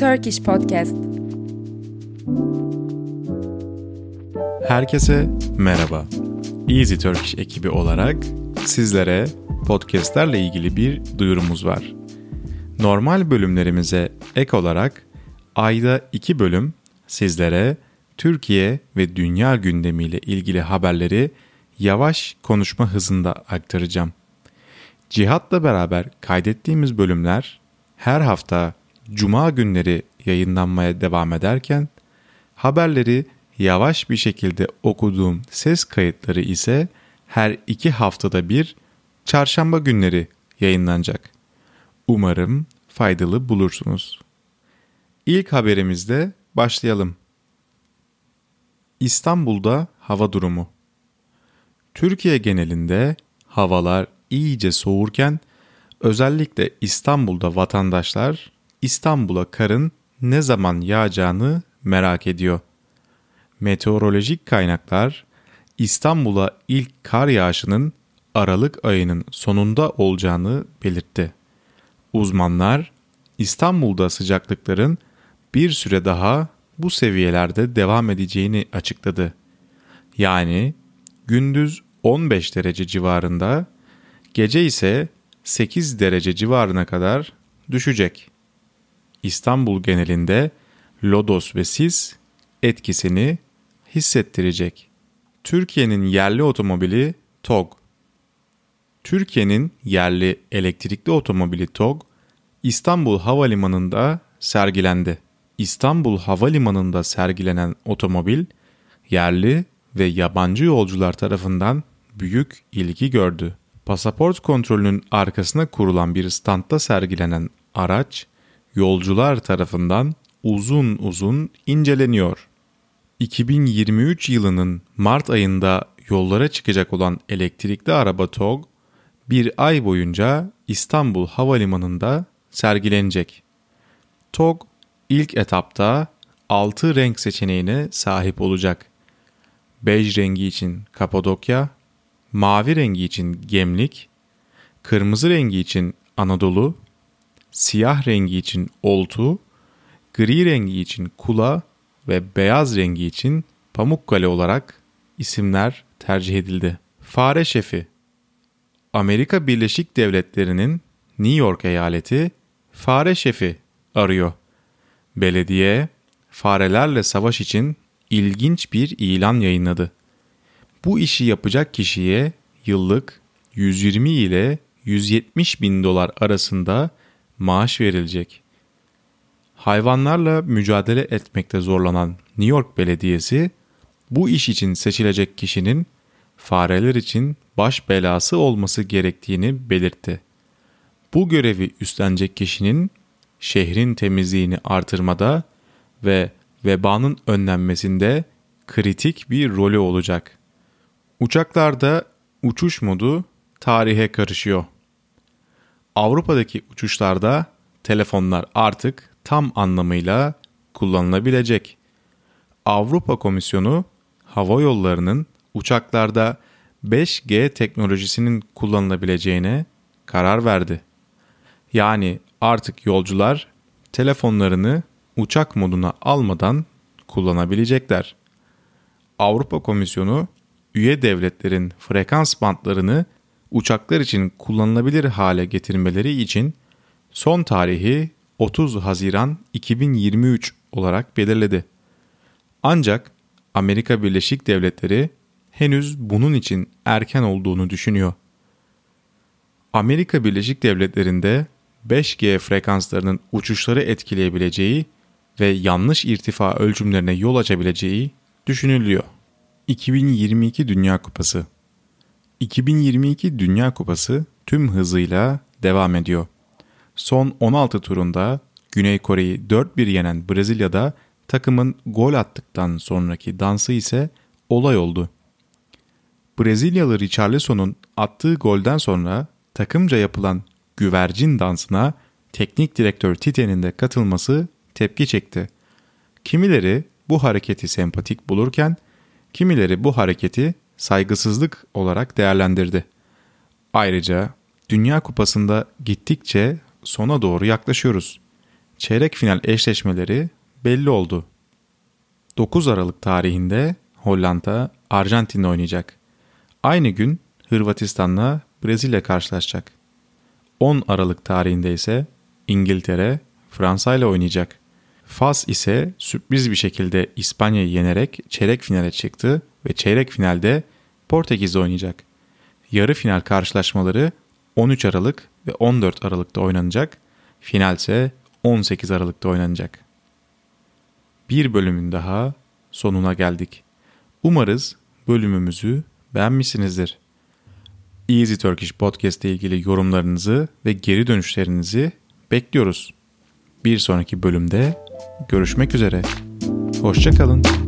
Turkish Podcast. Herkese merhaba. Easy Turkish ekibi olarak sizlere podcastlerle ilgili bir duyurumuz var. Normal bölümlerimize ek olarak ayda iki bölüm sizlere Türkiye ve dünya gündemiyle ilgili haberleri yavaş konuşma hızında aktaracağım. Cihat'la beraber kaydettiğimiz bölümler her hafta cuma günleri yayınlanmaya devam ederken haberleri yavaş bir şekilde okuduğum ses kayıtları ise her iki haftada bir çarşamba günleri yayınlanacak. Umarım faydalı bulursunuz. İlk haberimizde başlayalım. İstanbul'da hava durumu. Türkiye genelinde havalar iyice soğurken özellikle İstanbul'da vatandaşlar İstanbul'a karın ne zaman yağacağını merak ediyor. Meteorolojik kaynaklar İstanbul'a ilk kar yağışının Aralık ayının sonunda olacağını belirtti. Uzmanlar İstanbul'da sıcaklıkların bir süre daha bu seviyelerde devam edeceğini açıkladı. Yani gündüz 15 derece civarında, gece ise 8 derece civarına kadar düşecek. İstanbul genelinde lodos ve sis etkisini hissettirecek. Türkiye'nin yerli otomobili TOG. Türkiye'nin yerli elektrikli otomobili TOG İstanbul Havalimanı'nda sergilendi. İstanbul Havalimanı'nda sergilenen otomobil yerli ve yabancı yolcular tarafından büyük ilgi gördü. Pasaport kontrolünün arkasına kurulan bir standta sergilenen araç yolcular tarafından uzun uzun inceleniyor. 2023 yılının Mart ayında yollara çıkacak olan elektrikli araba TOG bir ay boyunca İstanbul Havalimanı'nda sergilenecek. TOG ilk etapta 6 renk seçeneğine sahip olacak. Bej rengi için Kapadokya, mavi rengi için Gemlik, kırmızı rengi için Anadolu, siyah rengi için Oltu, gri rengi için Kula ve beyaz rengi için Pamukkale olarak isimler tercih edildi. Fare şefi Amerika Birleşik Devletleri'nin New York eyaleti fare şefi arıyor. Belediye farelerle savaş için ilginç bir ilan yayınladı. Bu işi yapacak kişiye yıllık 120 ile 170 bin dolar arasında maaş verilecek. Hayvanlarla mücadele etmekte zorlanan New York Belediyesi bu iş için seçilecek kişinin fareler için baş belası olması gerektiğini belirtti. Bu görevi üstlenecek kişinin şehrin temizliğini artırmada ve vebanın önlenmesinde kritik bir rolü olacak. Uçaklarda uçuş modu tarihe karışıyor. Avrupa'daki uçuşlarda telefonlar artık tam anlamıyla kullanılabilecek. Avrupa Komisyonu hava yollarının uçaklarda 5G teknolojisinin kullanılabileceğine karar verdi. Yani artık yolcular telefonlarını uçak moduna almadan kullanabilecekler. Avrupa Komisyonu üye devletlerin frekans bantlarını uçaklar için kullanılabilir hale getirmeleri için son tarihi 30 Haziran 2023 olarak belirledi. Ancak Amerika Birleşik Devletleri henüz bunun için erken olduğunu düşünüyor. Amerika Birleşik Devletleri'nde 5G frekanslarının uçuşları etkileyebileceği ve yanlış irtifa ölçümlerine yol açabileceği düşünülüyor. 2022 Dünya Kupası 2022 Dünya Kupası tüm hızıyla devam ediyor. Son 16 turunda Güney Kore'yi 4-1 yenen Brezilya'da takımın gol attıktan sonraki dansı ise olay oldu. Brezilyalı Richarlison'un attığı golden sonra takımca yapılan güvercin dansına teknik direktör Tite'nin de katılması tepki çekti. Kimileri bu hareketi sempatik bulurken kimileri bu hareketi saygısızlık olarak değerlendirdi. Ayrıca Dünya Kupası'nda gittikçe sona doğru yaklaşıyoruz. çeyrek final eşleşmeleri belli oldu. 9 Aralık tarihinde Hollanda Arjantin'le oynayacak. Aynı gün Hırvatistan'la Brezilya karşılaşacak. 10 Aralık tarihinde ise İngiltere Fransa ile oynayacak. Fas ise sürpriz bir şekilde İspanya'yı yenerek çeyrek finale çıktı ve çeyrek finalde Portekiz'de oynayacak. Yarı final karşılaşmaları 13 Aralık ve 14 Aralık'ta oynanacak. Final ise 18 Aralık'ta oynanacak. Bir bölümün daha sonuna geldik. Umarız bölümümüzü beğenmişsinizdir. Easy Turkish Podcast ile ilgili yorumlarınızı ve geri dönüşlerinizi bekliyoruz. Bir sonraki bölümde görüşmek üzere. Hoşçakalın.